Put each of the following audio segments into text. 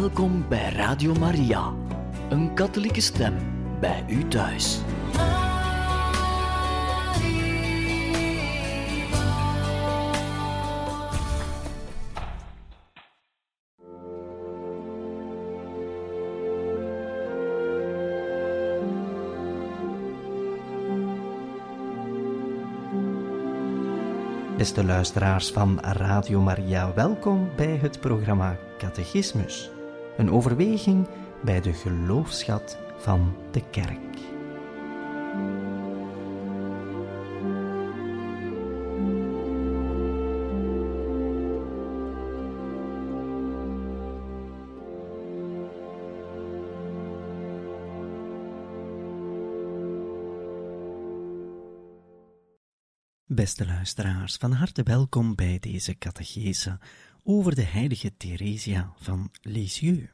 Welkom bij Radio Maria, een katholieke stem bij u thuis. Beste luisteraars van Radio Maria, welkom bij het programma Catechismus. Een overweging bij de geloofschat van de kerk. Beste luisteraars, van harte welkom bij deze catechese over de heilige Theresia van Lisieux.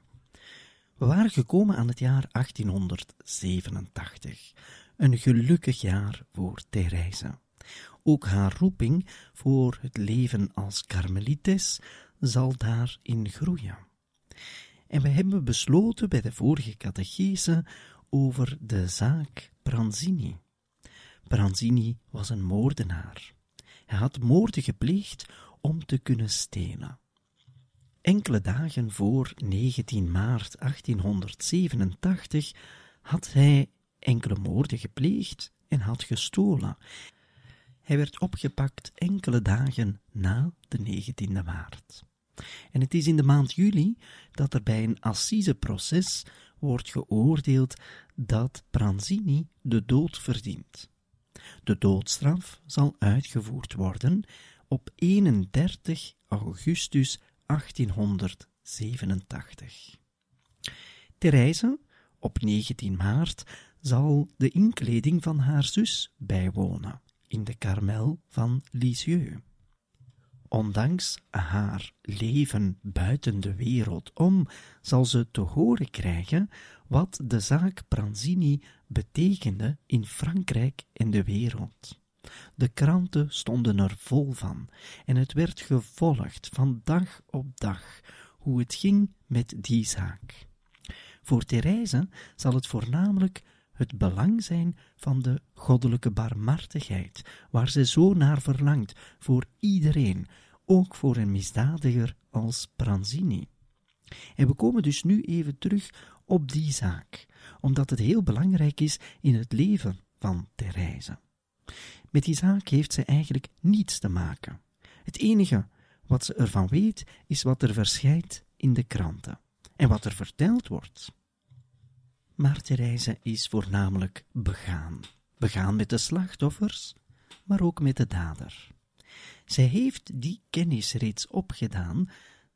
We waren gekomen aan het jaar 1887, een gelukkig jaar voor Therese. Ook haar roeping voor het leven als karmelites zal daarin groeien. En we hebben besloten bij de vorige catechese over de zaak Pranzini. Pranzini was een moordenaar. Hij had moorden gepleegd om te kunnen stelen. Enkele dagen voor 19 maart 1887 had hij enkele moorden gepleegd en had gestolen. Hij werd opgepakt enkele dagen na de 19e maart. En het is in de maand juli dat er bij een assiseproces wordt geoordeeld dat Pranzini de dood verdient. De doodstraf zal uitgevoerd worden op 31 augustus 1887. Therese, op 19 maart, zal de inkleding van haar zus bijwonen in de Karmel van Lisieux. Ondanks haar leven buiten de wereld om, zal ze te horen krijgen wat de zaak Pranzini betekende in Frankrijk en de wereld. De kranten stonden er vol van, en het werd gevolgd van dag op dag hoe het ging met die zaak. Voor Therese zal het voornamelijk het belang zijn van de goddelijke barmhartigheid, waar ze zo naar verlangt voor iedereen, ook voor een misdadiger als Pranzini. En we komen dus nu even terug op die zaak, omdat het heel belangrijk is in het leven van Therese. Met die zaak heeft ze eigenlijk niets te maken. Het enige wat ze ervan weet is wat er verschijnt in de kranten en wat er verteld wordt. Maar Therese is voornamelijk begaan. Begaan met de slachtoffers, maar ook met de dader. Zij heeft die kennis reeds opgedaan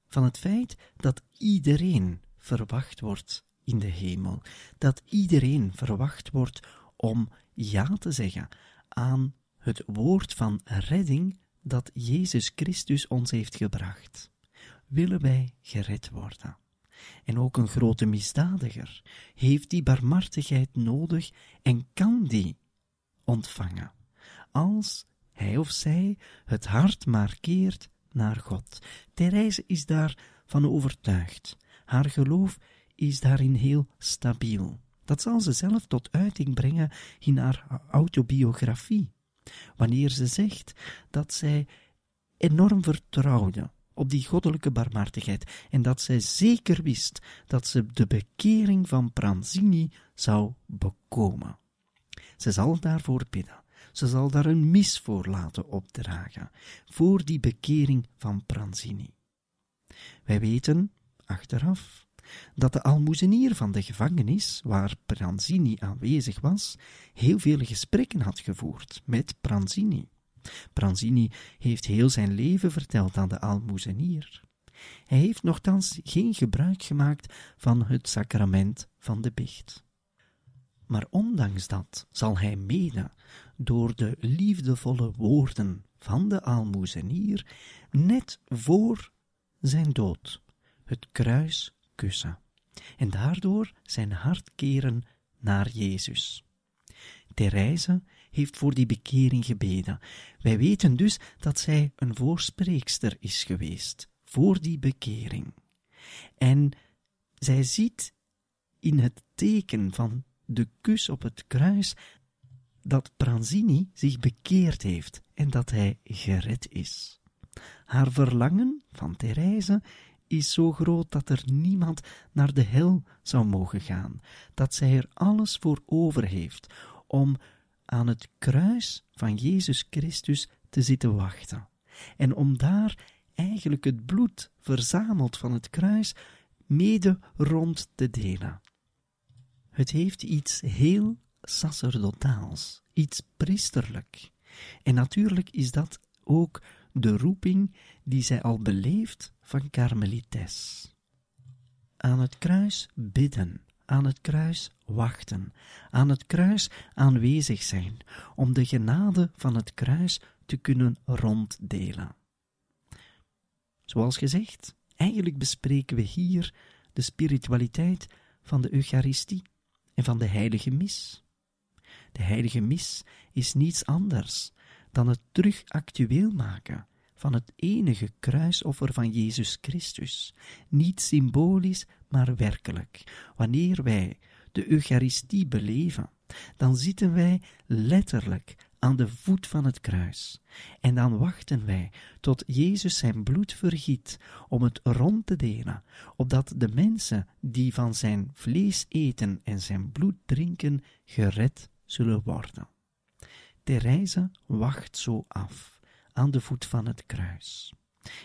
van het feit dat iedereen verwacht wordt in de hemel, dat iedereen verwacht wordt om ja te zeggen aan het woord van redding dat Jezus Christus ons heeft gebracht. Willen wij gered worden? En ook een grote misdadiger heeft die barmhartigheid nodig en kan die ontvangen, als hij of zij het hart markeert naar God. Therese is daarvan overtuigd. Haar geloof is daarin heel stabiel. Dat zal ze zelf tot uiting brengen in haar autobiografie, wanneer ze zegt dat zij enorm vertrouwde op die goddelijke barmhartigheid en dat zij zeker wist dat ze de bekering van Pranzini zou bekomen. Ze zal daarvoor bidden. Ze zal daar een mis voor laten opdragen, voor die bekering van Pranzini. Wij weten, achteraf, dat de almoezenier van de gevangenis, waar Pranzini aanwezig was, heel veel gesprekken had gevoerd met Pranzini. Pranzini heeft heel zijn leven verteld aan de almoezenier. Hij heeft nogthans geen gebruik gemaakt van het sacrament van de bicht. Maar ondanks dat zal hij mede door de liefdevolle woorden van de almoezenier net voor zijn dood het kruis kussen en daardoor zijn hart keren naar Jezus. Therese heeft voor die bekering gebeden. Wij weten dus dat zij een voorspreekster is geweest voor die bekering. En zij ziet in het teken van de kus op het kruis dat Pranzini zich bekeerd heeft en dat hij gered is. Haar verlangen van Therese is zo groot dat er niemand naar de hel zou mogen gaan, dat zij er alles voor over heeft om aan het kruis van Jezus Christus te zitten wachten en om daar eigenlijk het bloed verzameld van het kruis mede rond te delen. Het heeft iets heel sacerdotaals, iets priesterlijk. En natuurlijk is dat ook de roeping die zij al beleeft van Karmelites. Aan het kruis bidden, aan het kruis wachten, aan het kruis aanwezig zijn, om de genade van het kruis te kunnen ronddelen. Zoals gezegd, eigenlijk bespreken we hier de spiritualiteit van de Eucharistie en van de heilige mis. De heilige mis is niets anders dan het terug actueel maken van het enige kruisoffer van Jezus Christus, niet symbolisch, maar werkelijk. Wanneer wij de Eucharistie beleven, dan zitten wij letterlijk aan de voet van het kruis. En dan wachten wij tot Jezus zijn bloed vergiet om het rond te delen, opdat de mensen die van zijn vlees eten en zijn bloed drinken, gered zullen worden. Therese wacht zo af aan de voet van het kruis.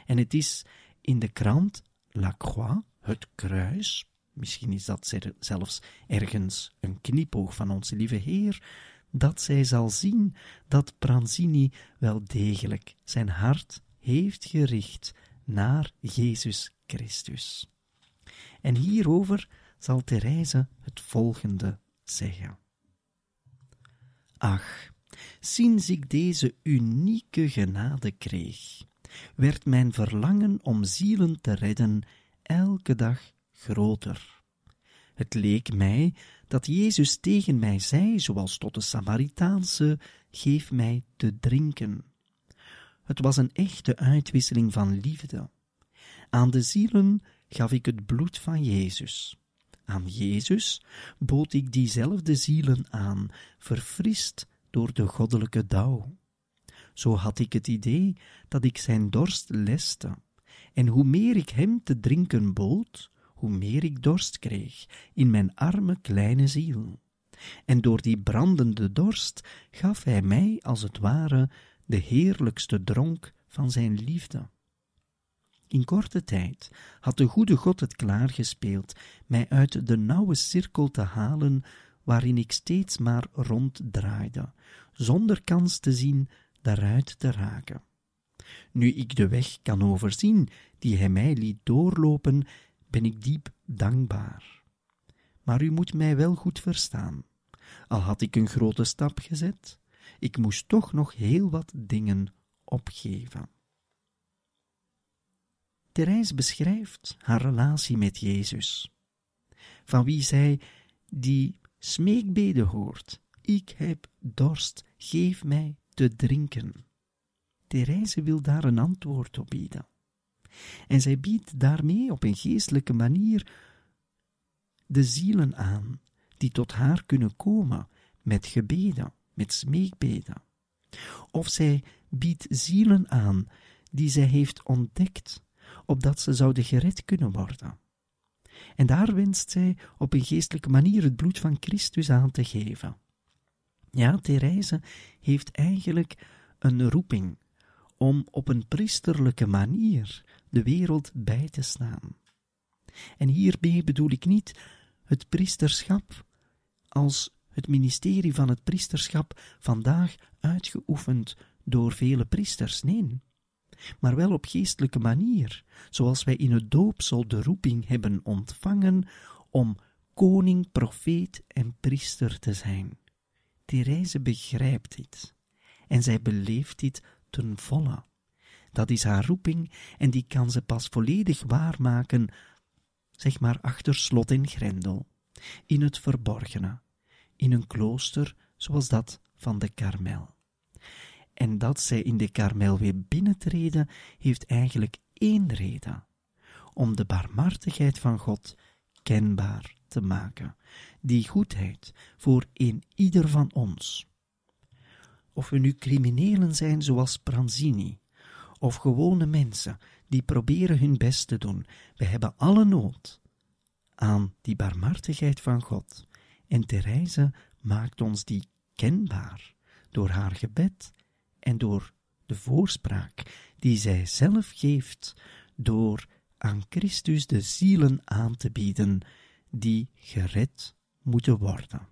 En het is in de krant La Croix, het kruis, misschien is dat zelfs ergens een knipoog van onze lieve Heer, dat zij zal zien dat Pranzini wel degelijk zijn hart heeft gericht naar Jezus Christus. En hierover zal Therese het volgende zeggen. Ach, sinds ik deze unieke genade kreeg, werd mijn verlangen om zielen te redden elke dag groter. Het leek mij dat Jezus tegen mij zei, zoals tot de Samaritaanse, geef mij te drinken. Het was een echte uitwisseling van liefde. Aan de zielen gaf ik het bloed van Jezus. Aan Jezus bood ik diezelfde zielen aan, verfrist door de goddelijke dauw. Zo had ik het idee dat ik zijn dorst leste, en hoe meer ik hem te drinken bood, hoe meer ik dorst kreeg in mijn arme kleine ziel. En door die brandende dorst gaf hij mij, als het ware, de heerlijkste dronk van zijn liefde. In korte tijd had de goede God het klaargespeeld mij uit de nauwe cirkel te halen waarin ik steeds maar ronddraaide, zonder kans te zien daaruit te raken. Nu ik de weg kan overzien die hij mij liet doorlopen, ben ik diep dankbaar. Maar u moet mij wel goed verstaan. Al had ik een grote stap gezet, ik moest toch nog heel wat dingen opgeven. Therese beschrijft haar relatie met Jezus, van wie zij die smeekbeden hoort. Ik heb dorst, geef mij te drinken. Therese wil daar een antwoord op bieden. En zij biedt daarmee op een geestelijke manier de zielen aan, die tot haar kunnen komen met gebeden, met smeekbeden. Of zij biedt zielen aan die zij heeft ontdekt, opdat ze zouden gered kunnen worden. En daar wenst zij op een geestelijke manier het bloed van Christus aan te geven. Ja, Therese heeft eigenlijk een roeping om op een priesterlijke manier de wereld bij te staan. En hiermee bedoel ik niet het priesterschap als het ministerie van het priesterschap vandaag uitgeoefend door vele priesters, nee, maar wel op geestelijke manier, zoals wij in het doopsel de roeping hebben ontvangen om koning, profeet en priester te zijn. Therese begrijpt dit en zij beleeft dit ten volle. Dat is haar roeping en die kan ze pas volledig waarmaken, zeg maar achter slot en grendel, in het verborgene, in een klooster zoals dat van de Karmel. En dat zij in de Karmel weer binnentreden, heeft eigenlijk één reden: om de barmhartigheid van God kenbaar te maken, die goedheid voor een ieder van ons. Of we nu criminelen zijn zoals Pranzini, of gewone mensen die proberen hun best te doen, we hebben alle nood aan die barmhartigheid van God. En Therese maakt ons die kenbaar door haar gebed en door de voorspraak die zij zelf geeft door aan Christus de zielen aan te bieden die gered moeten worden.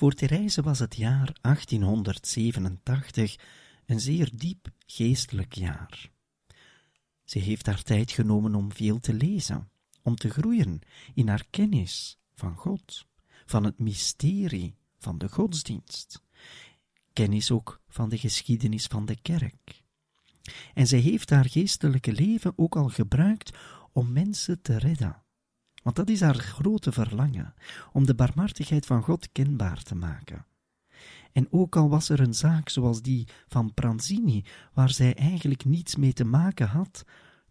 Voor Therese was het jaar 1887 een zeer diep geestelijk jaar. Ze heeft haar tijd genomen om veel te lezen, om te groeien in haar kennis van God, van het mysterie van de godsdienst, kennis ook van de geschiedenis van de kerk. En zij heeft haar geestelijke leven ook al gebruikt om mensen te redden want dat is haar grote verlangen, om de barmhartigheid van God kenbaar te maken. En ook al was er een zaak zoals die van Pranzini, waar zij eigenlijk niets mee te maken had,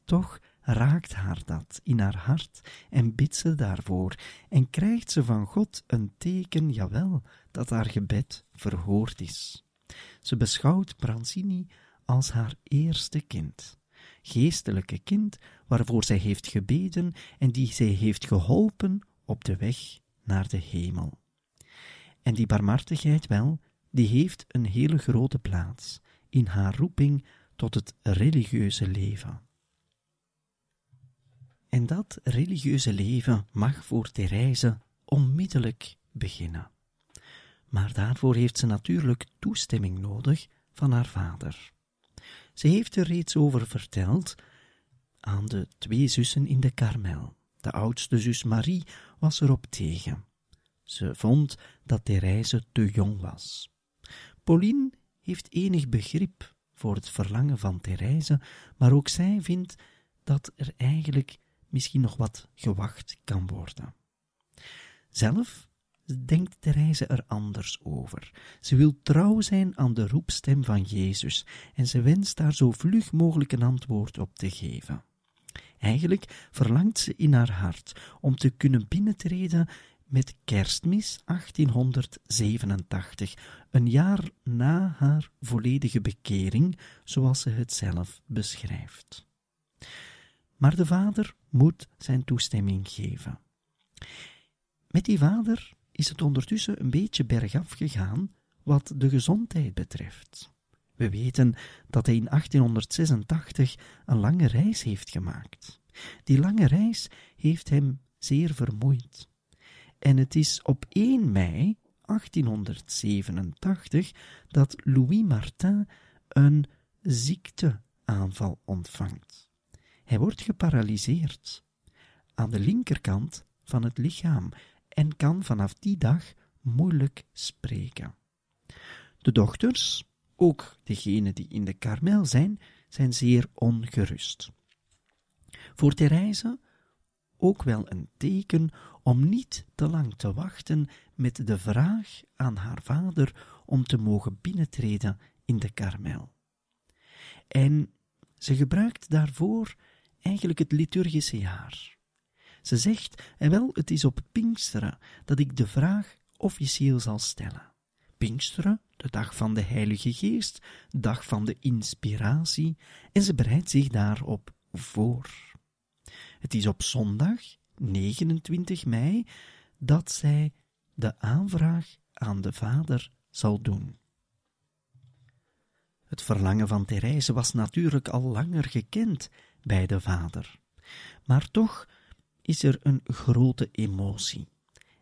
toch raakt haar dat in haar hart en bidt ze daarvoor en krijgt ze van God een teken, jawel, dat haar gebed verhoord is. Ze beschouwt Pranzini als haar eerste kind geestelijke kind waarvoor zij heeft gebeden en die zij heeft geholpen op de weg naar de hemel. En die barmhartigheid wel, die heeft een hele grote plaats in haar roeping tot het religieuze leven. En dat religieuze leven mag voor Therese onmiddellijk beginnen. Maar daarvoor heeft ze natuurlijk toestemming nodig van haar vader. Ze heeft er reeds over verteld aan de twee zussen in de Karmel. De oudste zus Marie was erop tegen. Ze vond dat Therese te jong was. Pauline heeft enig begrip voor het verlangen van Therese, maar ook zij vindt dat er eigenlijk misschien nog wat gewacht kan worden. Zelf denkt Therese er anders over. Ze wil trouw zijn aan de roepstem van Jezus en ze wenst daar zo vlug mogelijk een antwoord op te geven. Eigenlijk verlangt ze in haar hart om te kunnen binnentreden met kerstmis 1887, een jaar na haar volledige bekering, zoals ze het zelf beschrijft. Maar de vader moet zijn toestemming geven. Met die vader is het ondertussen een beetje bergaf gegaan wat de gezondheid betreft. We weten dat hij in 1886 een lange reis heeft gemaakt. Die lange reis heeft hem zeer vermoeid. En het is op 1 mei 1887 dat Louis Martin een ziekteaanval ontvangt. Hij wordt geparalyseerd aan de linkerkant van het lichaam en kan vanaf die dag moeilijk spreken. De dochters, ook degenen die in de Karmel zijn, zijn zeer ongerust. Voor Therese ook wel een teken om niet te lang te wachten met de vraag aan haar vader om te mogen binnentreden in de Karmel. En ze gebruikt daarvoor eigenlijk het liturgische jaar. Ze zegt, en wel, het is op Pinksteren dat ik de vraag officieel zal stellen. Pinksteren, de dag van de Heilige Geest, dag van de inspiratie, en ze bereidt zich daarop voor. Het is op zondag, 29 mei, dat zij de aanvraag aan de Vader zal doen. Het verlangen van Therese was natuurlijk al langer gekend bij de Vader, maar toch is er een grote emotie.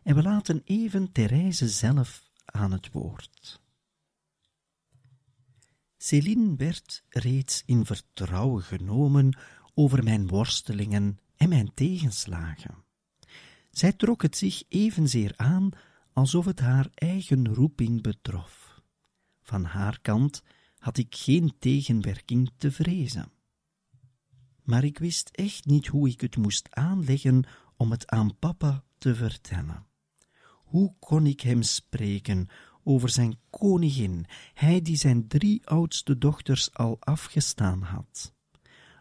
En we laten even Therese zelf aan het woord. Céline werd reeds in vertrouwen genomen over mijn worstelingen en mijn tegenslagen. Zij trok het zich evenzeer aan alsof het haar eigen roeping betrof. Van haar kant had ik geen tegenwerking te vrezen. Maar ik wist echt niet hoe ik het moest aanleggen om het aan papa te vertellen. Hoe kon ik hem spreken over zijn koningin, hij die zijn drie oudste dochters al afgestaan had?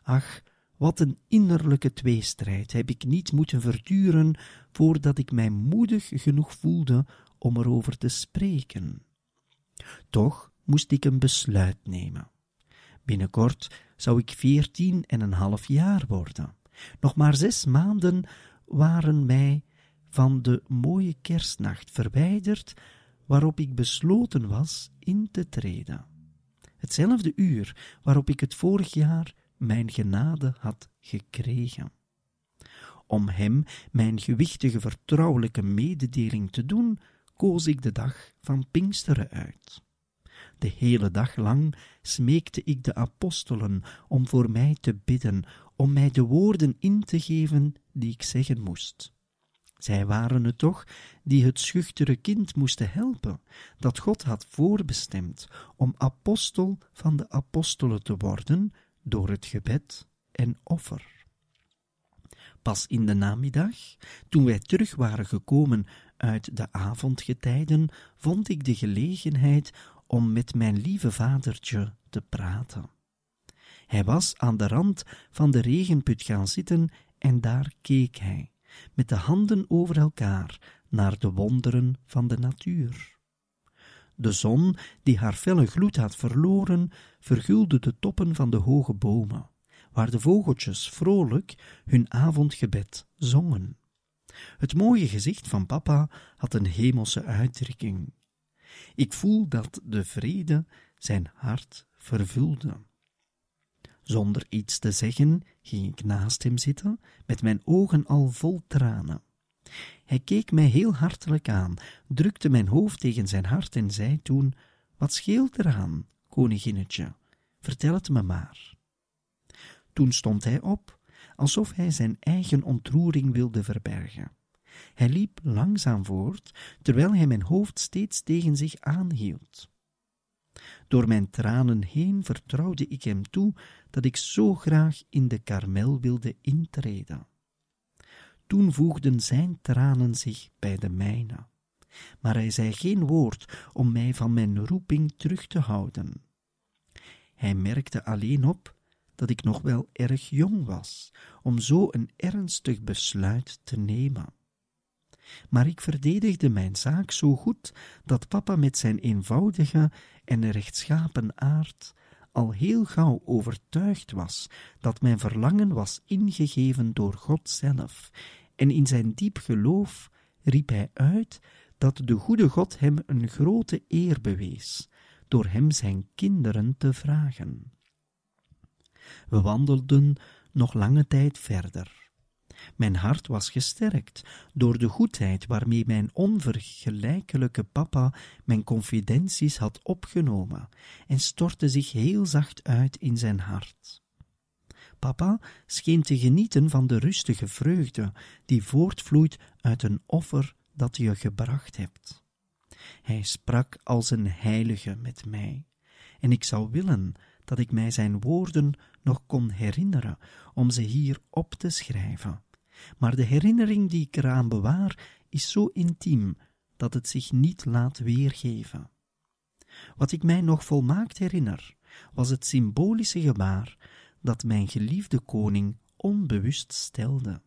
Ach, wat een innerlijke tweestrijd heb ik niet moeten verduren voordat ik mij moedig genoeg voelde om erover te spreken. Toch moest ik een besluit nemen. Binnenkort zou ik veertien en een half jaar worden. Nog maar zes maanden waren mij van de mooie kerstnacht verwijderd waarop ik besloten was in te treden. Hetzelfde uur waarop ik het vorig jaar mijn genade had gekregen. Om hem mijn gewichtige vertrouwelijke mededeling te doen, koos ik de dag van Pinksteren uit. De hele dag lang smeekte ik de apostelen om voor mij te bidden, om mij de woorden in te geven die ik zeggen moest. Zij waren het toch die het schuchtere kind moesten helpen, dat God had voorbestemd om apostel van de apostelen te worden door het gebed en offer. Pas in de namiddag, toen wij terug waren gekomen uit de avondgetijden, vond ik de gelegenheid om met mijn lieve vadertje te praten. Hij was aan de rand van de regenput gaan zitten en daar keek hij, met de handen over elkaar, naar de wonderen van de natuur. De zon, die haar felle gloed had verloren, vergulde de toppen van de hoge bomen, waar de vogeltjes vrolijk hun avondgebed zongen. Het mooie gezicht van papa had een hemelse uitdrukking. Ik voel dat de vrede zijn hart vervulde. Zonder iets te zeggen ging ik naast hem zitten, met mijn ogen al vol tranen. Hij keek mij heel hartelijk aan, drukte mijn hoofd tegen zijn hart en zei toen: Wat scheelt eraan, koninginnetje? Vertel het me maar. Toen stond hij op, alsof hij zijn eigen ontroering wilde verbergen. Hij liep langzaam voort, terwijl hij mijn hoofd steeds tegen zich aanhield. Door mijn tranen heen vertrouwde ik hem toe dat ik zo graag in de karmel wilde intreden. Toen voegden zijn tranen zich bij de mijne, maar hij zei geen woord om mij van mijn roeping terug te houden. Hij merkte alleen op dat ik nog wel erg jong was om zo een ernstig besluit te nemen. Maar ik verdedigde mijn zaak zo goed dat papa met zijn eenvoudige en rechtschapen aard al heel gauw overtuigd was dat mijn verlangen was ingegeven door God zelf, en in zijn diep geloof riep hij uit dat de goede God hem een grote eer bewees, door hem zijn kinderen te vragen. We wandelden nog lange tijd verder. Mijn hart was gesterkt door de goedheid waarmee mijn onvergelijkelijke papa mijn confidenties had opgenomen en stortte zich heel zacht uit in zijn hart. Papa scheen te genieten van de rustige vreugde die voortvloeit uit een offer dat je gebracht hebt. Hij sprak als een heilige met mij, en ik zou willen dat ik mij zijn woorden nog kon herinneren om ze hier op te schrijven. Maar de herinnering die ik eraan bewaar is zo intiem dat het zich niet laat weergeven. Wat ik mij nog volmaakt herinner, was het symbolische gebaar dat mijn geliefde koning onbewust stelde.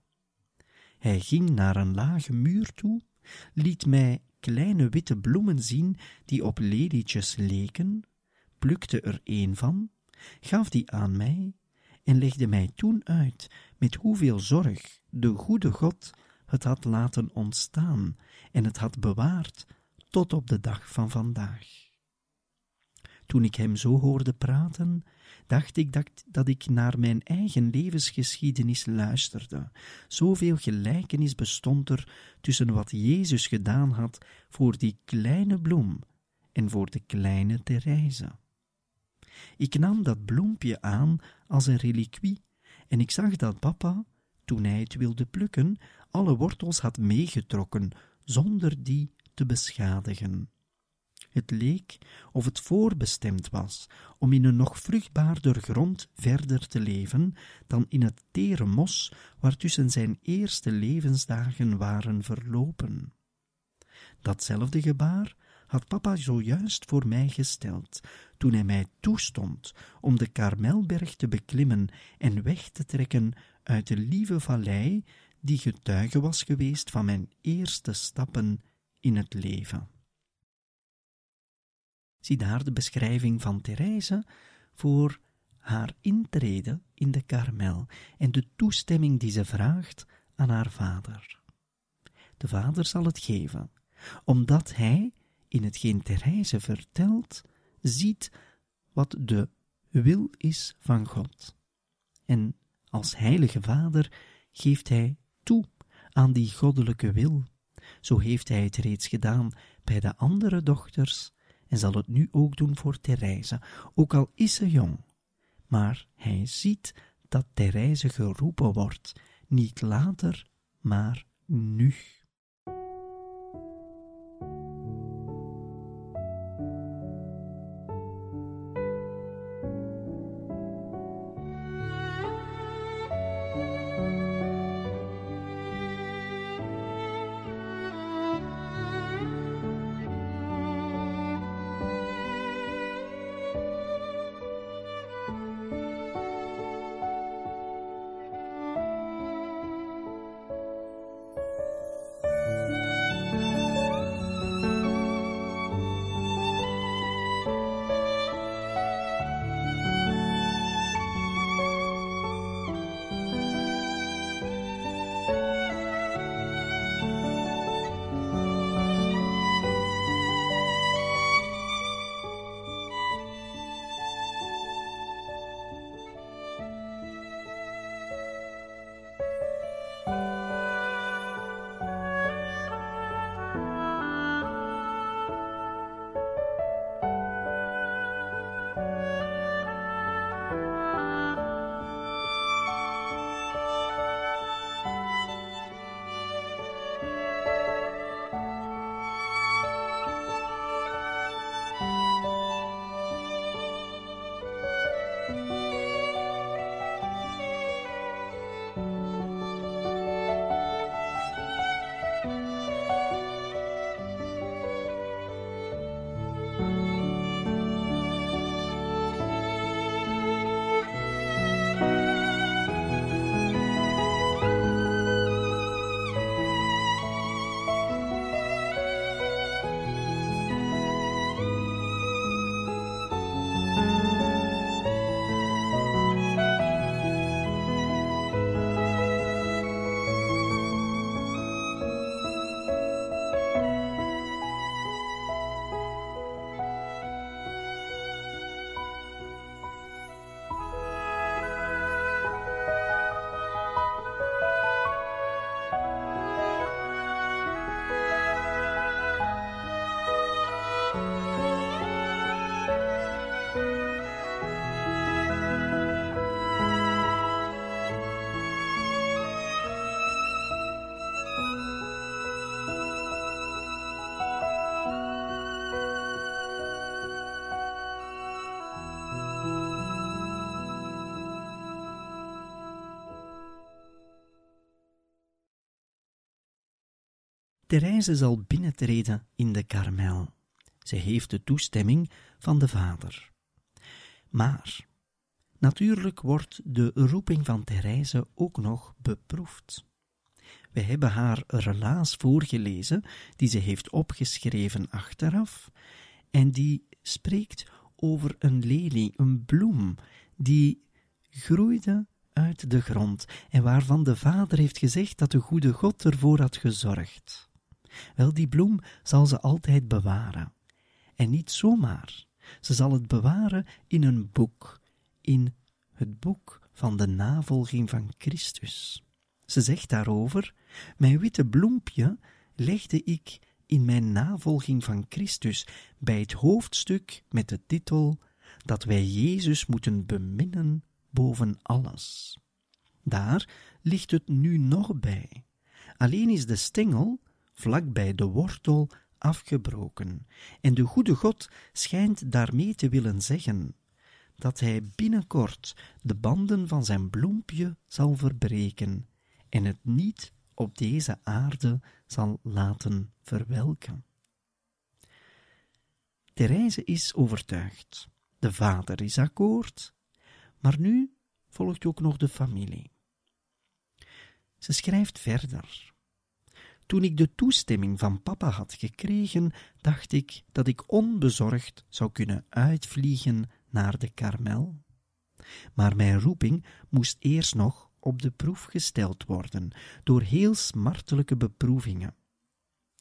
Hij ging naar een lage muur toe, liet mij kleine witte bloemen zien die op lelietjes leken, plukte er een van, gaf die aan mij en legde mij toen uit met hoeveel zorg de goede God het had laten ontstaan en het had bewaard tot op de dag van vandaag. Toen ik hem zo hoorde praten, dacht ik dat, ik naar mijn eigen levensgeschiedenis luisterde. Zoveel gelijkenis bestond er tussen wat Jezus gedaan had voor die kleine bloem en voor de kleine Therese. Ik nam dat bloempje aan als een reliquie en ik zag dat papa, toen hij het wilde plukken, alle wortels had meegetrokken, zonder die te beschadigen. Het leek of het voorbestemd was om in een nog vruchtbaarder grond verder te leven dan in het tere mos waartussen zijn eerste levensdagen waren verlopen. Datzelfde gebaar had papa zojuist voor mij gesteld, toen hij mij toestond om de Karmelberg te beklimmen en weg te trekken uit de lieve vallei die getuige was geweest van mijn eerste stappen in het leven. Zie daar de beschrijving van Therese voor haar intrede in de Karmel en de toestemming die ze vraagt aan haar vader. De vader zal het geven, omdat hij, in hetgeen Therese vertelt, ziet wat de wil is van God. En als heilige vader geeft hij toe aan die goddelijke wil. Zo heeft hij het reeds gedaan bij de andere dochters en zal het nu ook doen voor Therese, ook al is ze jong. Maar hij ziet dat Therese geroepen wordt, niet later, maar nu. Therese zal binnentreden in de Karmel. Ze heeft de toestemming van de Vader. Maar natuurlijk wordt de roeping van Therese ook nog beproefd. We hebben haar relaas voorgelezen, die ze heeft opgeschreven achteraf, en die spreekt over een lelie, een bloem, die groeide uit de grond en waarvan de Vader heeft gezegd dat de goede God ervoor had gezorgd. Wel, die bloem zal ze altijd bewaren. En niet zomaar. Ze zal het bewaren in een boek, in het boek van de navolging van Christus. Ze zegt daarover: Mijn witte bloempje legde ik in mijn navolging van Christus bij het hoofdstuk met de titel dat wij Jezus moeten beminnen boven alles. Daar ligt het nu nog bij. Alleen is de stengel, vlak bij de wortel, afgebroken, en de goede God schijnt daarmee te willen zeggen dat hij binnenkort de banden van zijn bloempje zal verbreken en het niet op deze aarde zal laten verwelken. Therese is overtuigd. De vader is akkoord, maar nu volgt ook nog de familie. Ze schrijft verder. Toen ik de toestemming van papa had gekregen, dacht ik dat ik onbezorgd zou kunnen uitvliegen naar de Karmel. Maar mijn roeping moest eerst nog op de proef gesteld worden door heel smartelijke beproevingen.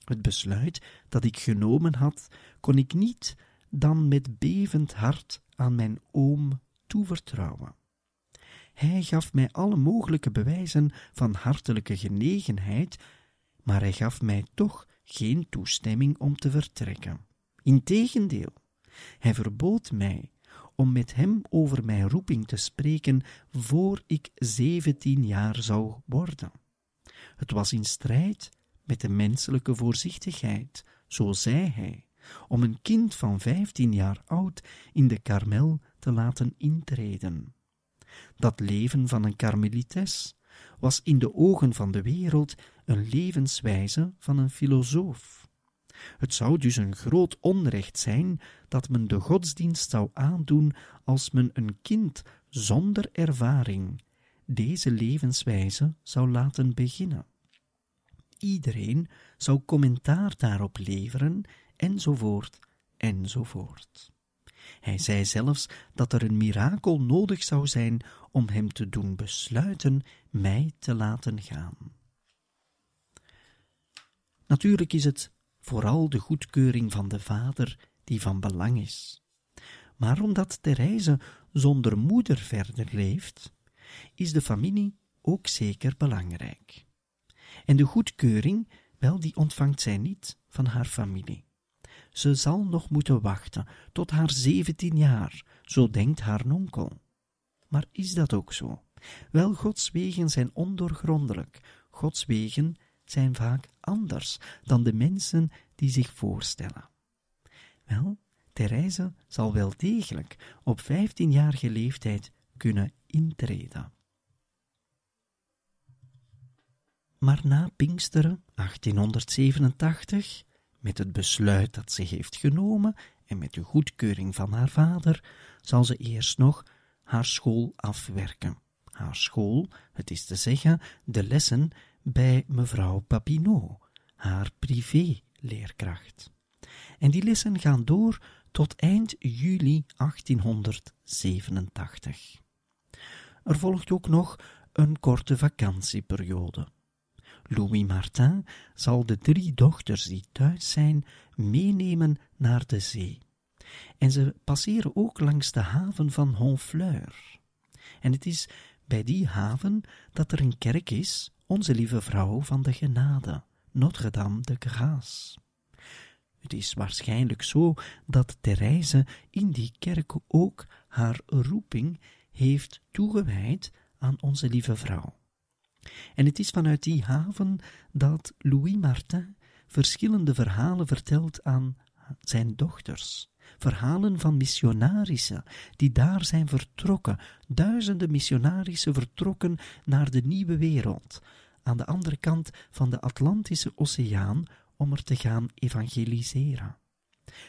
Het besluit dat ik genomen had, kon ik niet dan met bevend hart aan mijn oom toevertrouwen. Hij gaf mij alle mogelijke bewijzen van hartelijke genegenheid, maar hij gaf mij toch geen toestemming om te vertrekken. Integendeel, hij verbood mij om met hem over mijn roeping te spreken voor ik zeventien jaar zou worden. Het was in strijd met de menselijke voorzichtigheid, zo zei hij, om een kind van vijftien jaar oud in de karmel te laten intreden. Dat leven van een karmelites was in de ogen van de wereld een levenswijze van een filosoof. Het zou dus een groot onrecht zijn dat men de godsdienst zou aandoen als men een kind zonder ervaring deze levenswijze zou laten beginnen. Iedereen zou commentaar daarop leveren, enzovoort, enzovoort. Hij zei zelfs dat er een mirakel nodig zou zijn om hem te doen besluiten mij te laten gaan. Natuurlijk is het vooral de goedkeuring van de vader die van belang is. Maar omdat Therese zonder moeder verder leeft, is de familie ook zeker belangrijk. En de goedkeuring, wel, die ontvangt zij niet van haar familie. Ze zal nog moeten wachten tot haar zeventien jaar, zo denkt haar nonkel. Maar is dat ook zo? Wel, Gods wegen zijn ondoorgrondelijk. Gods wegen zijn vaak anders dan de mensen die zich voorstellen. Wel, Therese zal wel degelijk op vijftienjarige leeftijd kunnen intreden. Maar na Pinksteren 1887 met het besluit dat ze heeft genomen en met de goedkeuring van haar vader, zal ze eerst nog haar school afwerken. Haar school, het is te zeggen, de lessen bij mevrouw Papineau, haar privé-leerkracht. En die lessen gaan door tot eind juli 1887. Er volgt ook nog een korte vakantieperiode. Louis Martin zal de drie dochters die thuis zijn meenemen naar de zee. En ze passeren ook langs de haven van Honfleur. En het is bij die haven dat er een kerk is, onze lieve vrouw van de genade, Notre-Dame de Grâce. Het is waarschijnlijk zo dat Therese in die kerk ook haar roeping heeft toegewijd aan onze lieve vrouw. En het is vanuit die haven dat Louis Martin verschillende verhalen vertelt aan zijn dochters. Verhalen van missionarissen die daar zijn vertrokken, duizenden missionarissen vertrokken naar de nieuwe wereld. aan de andere kant van de Atlantische Oceaan om er te gaan evangeliseren.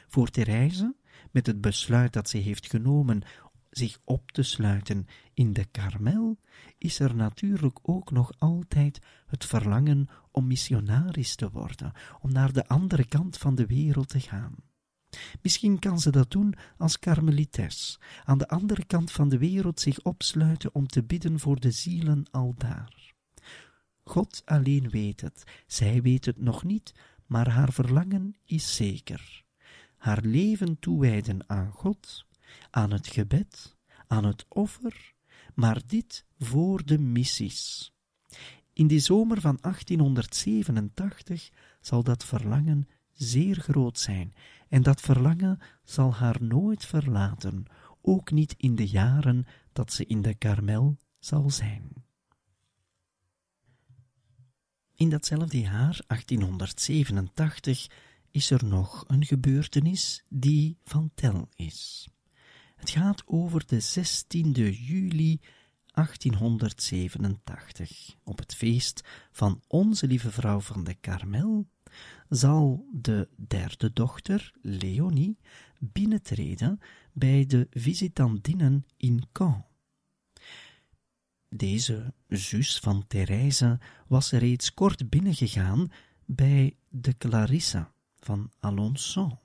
Voor Therese, met het besluit dat ze heeft genomen zich op te sluiten in de Karmel, is er natuurlijk ook nog altijd het verlangen om missionaris te worden, om naar de andere kant van de wereld te gaan. Misschien kan ze dat doen als karmelites, aan de andere kant van de wereld zich opsluiten om te bidden voor de zielen aldaar. God alleen weet het, zij weet het nog niet, maar haar verlangen is zeker. Haar leven toewijden aan God, aan het gebed, aan het offer, maar dit voor de missies. In die zomer van 1887 zal dat verlangen zeer groot zijn, en dat verlangen zal haar nooit verlaten, ook niet in de jaren dat ze in de Karmel zal zijn. In datzelfde jaar, 1887, is er nog een gebeurtenis die van tel is. Het gaat over de 16e juli 1887. Op het feest van Onze Lieve Vrouw van de Karmel zal de derde dochter, Leonie, binnentreden bij de visitandinnen in Caen. Deze zus van Therese was reeds kort binnengegaan bij de Clarissa van Alençon.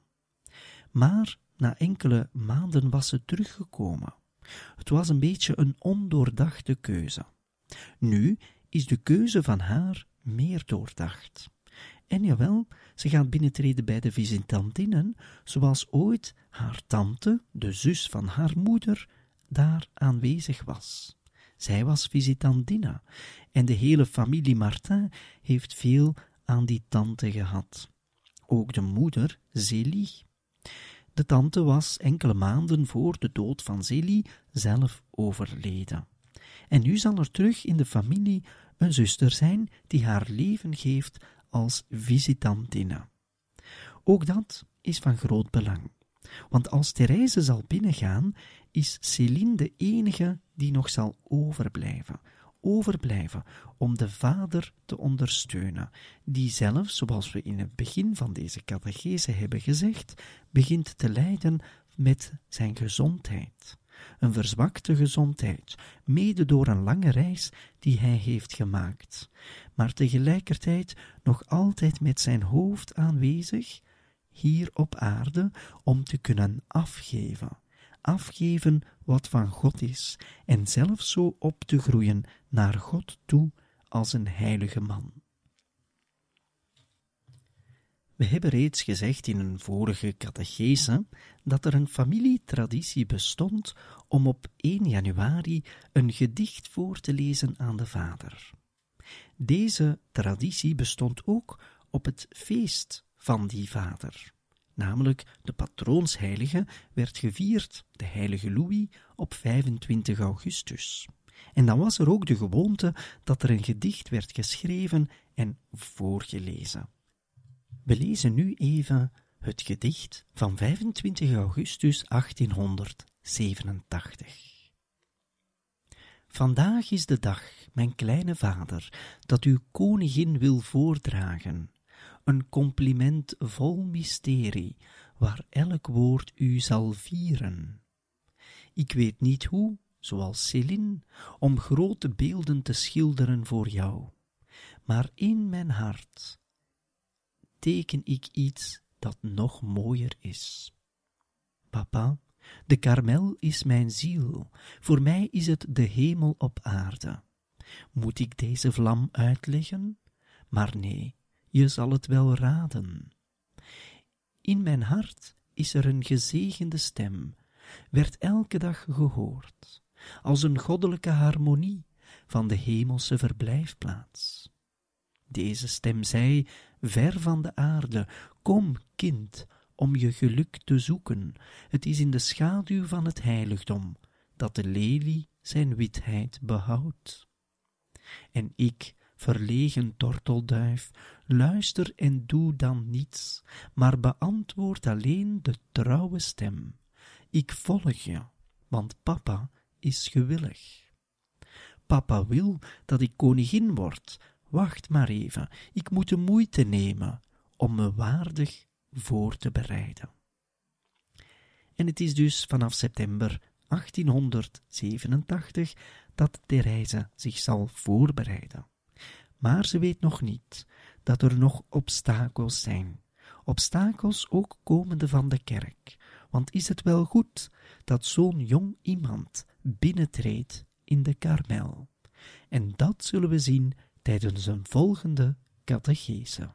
Maar na enkele maanden was ze teruggekomen. Het was een beetje een ondoordachte keuze. Nu is de keuze van haar meer doordacht. En jawel, ze gaat binnentreden bij de visitantinnen, zoals ooit haar tante, de zus van haar moeder, daar aanwezig was. Zij was visitandina, en de hele familie Martin heeft veel aan die tante gehad. Ook de moeder, Zélie. De tante was enkele maanden voor de dood van Zélie zelf overleden. En nu zal er terug in de familie een zuster zijn die haar leven geeft als visitantine. Ook dat is van groot belang. Want als Therese zal binnengaan, is Céline de enige die nog zal overblijven. Overblijven om de vader te ondersteunen, die zelf, zoals we in het begin van deze catechese hebben gezegd, begint te lijden met zijn gezondheid. Een verzwakte gezondheid, mede door een lange reis die hij heeft gemaakt, maar tegelijkertijd nog altijd met zijn hoofd aanwezig, hier op aarde, om te kunnen afgeven. Afgeven wat van God is, en zelf zo op te groeien naar God toe als een heilige man. We hebben reeds gezegd in een vorige catechese dat er een familietraditie bestond om op 1 januari een gedicht voor te lezen aan de vader. Deze traditie bestond ook op het feest van die vader. Namelijk de patroonsheilige werd gevierd, de heilige Louis, op 25 augustus. En dan was er ook de gewoonte dat er een gedicht werd geschreven en voorgelezen. We lezen nu even het gedicht van 25 augustus 1887. Vandaag is de dag, mijn kleine vader, dat uw koningin wil voordragen. Een compliment vol mysterie, waar elk woord u zal vieren. Ik weet niet hoe, zoals Céline, om grote beelden te schilderen voor jou, maar in mijn hart teken ik iets dat nog mooier is. Papa, de karmel is mijn ziel, voor mij is het de hemel op aarde. Moet ik deze vlam uitleggen? Maar nee, je zal het wel raden. In mijn hart is er een gezegende stem, werd elke dag gehoord, als een goddelijke harmonie van de hemelse verblijfplaats. Deze stem zei, ver van de aarde, kom, kind, om je geluk te zoeken. Het is in de schaduw van het heiligdom dat de lelie zijn witheid behoudt. En ik, verlegen tortelduif, luister en doe dan niets, maar beantwoord alleen de trouwe stem. Ik volg je, want papa is gewillig. Papa wil dat ik koningin word, Wacht maar even, ik moet de moeite nemen om me waardig voor te bereiden. En het is dus vanaf september 1887 dat Therese zich zal voorbereiden. Maar ze weet nog niet dat er nog obstakels zijn. Obstakels ook komende van de kerk. Want is het wel goed dat zo'n jong iemand binnentreedt in de karmel? En dat zullen we zien tijdens een volgende catechese.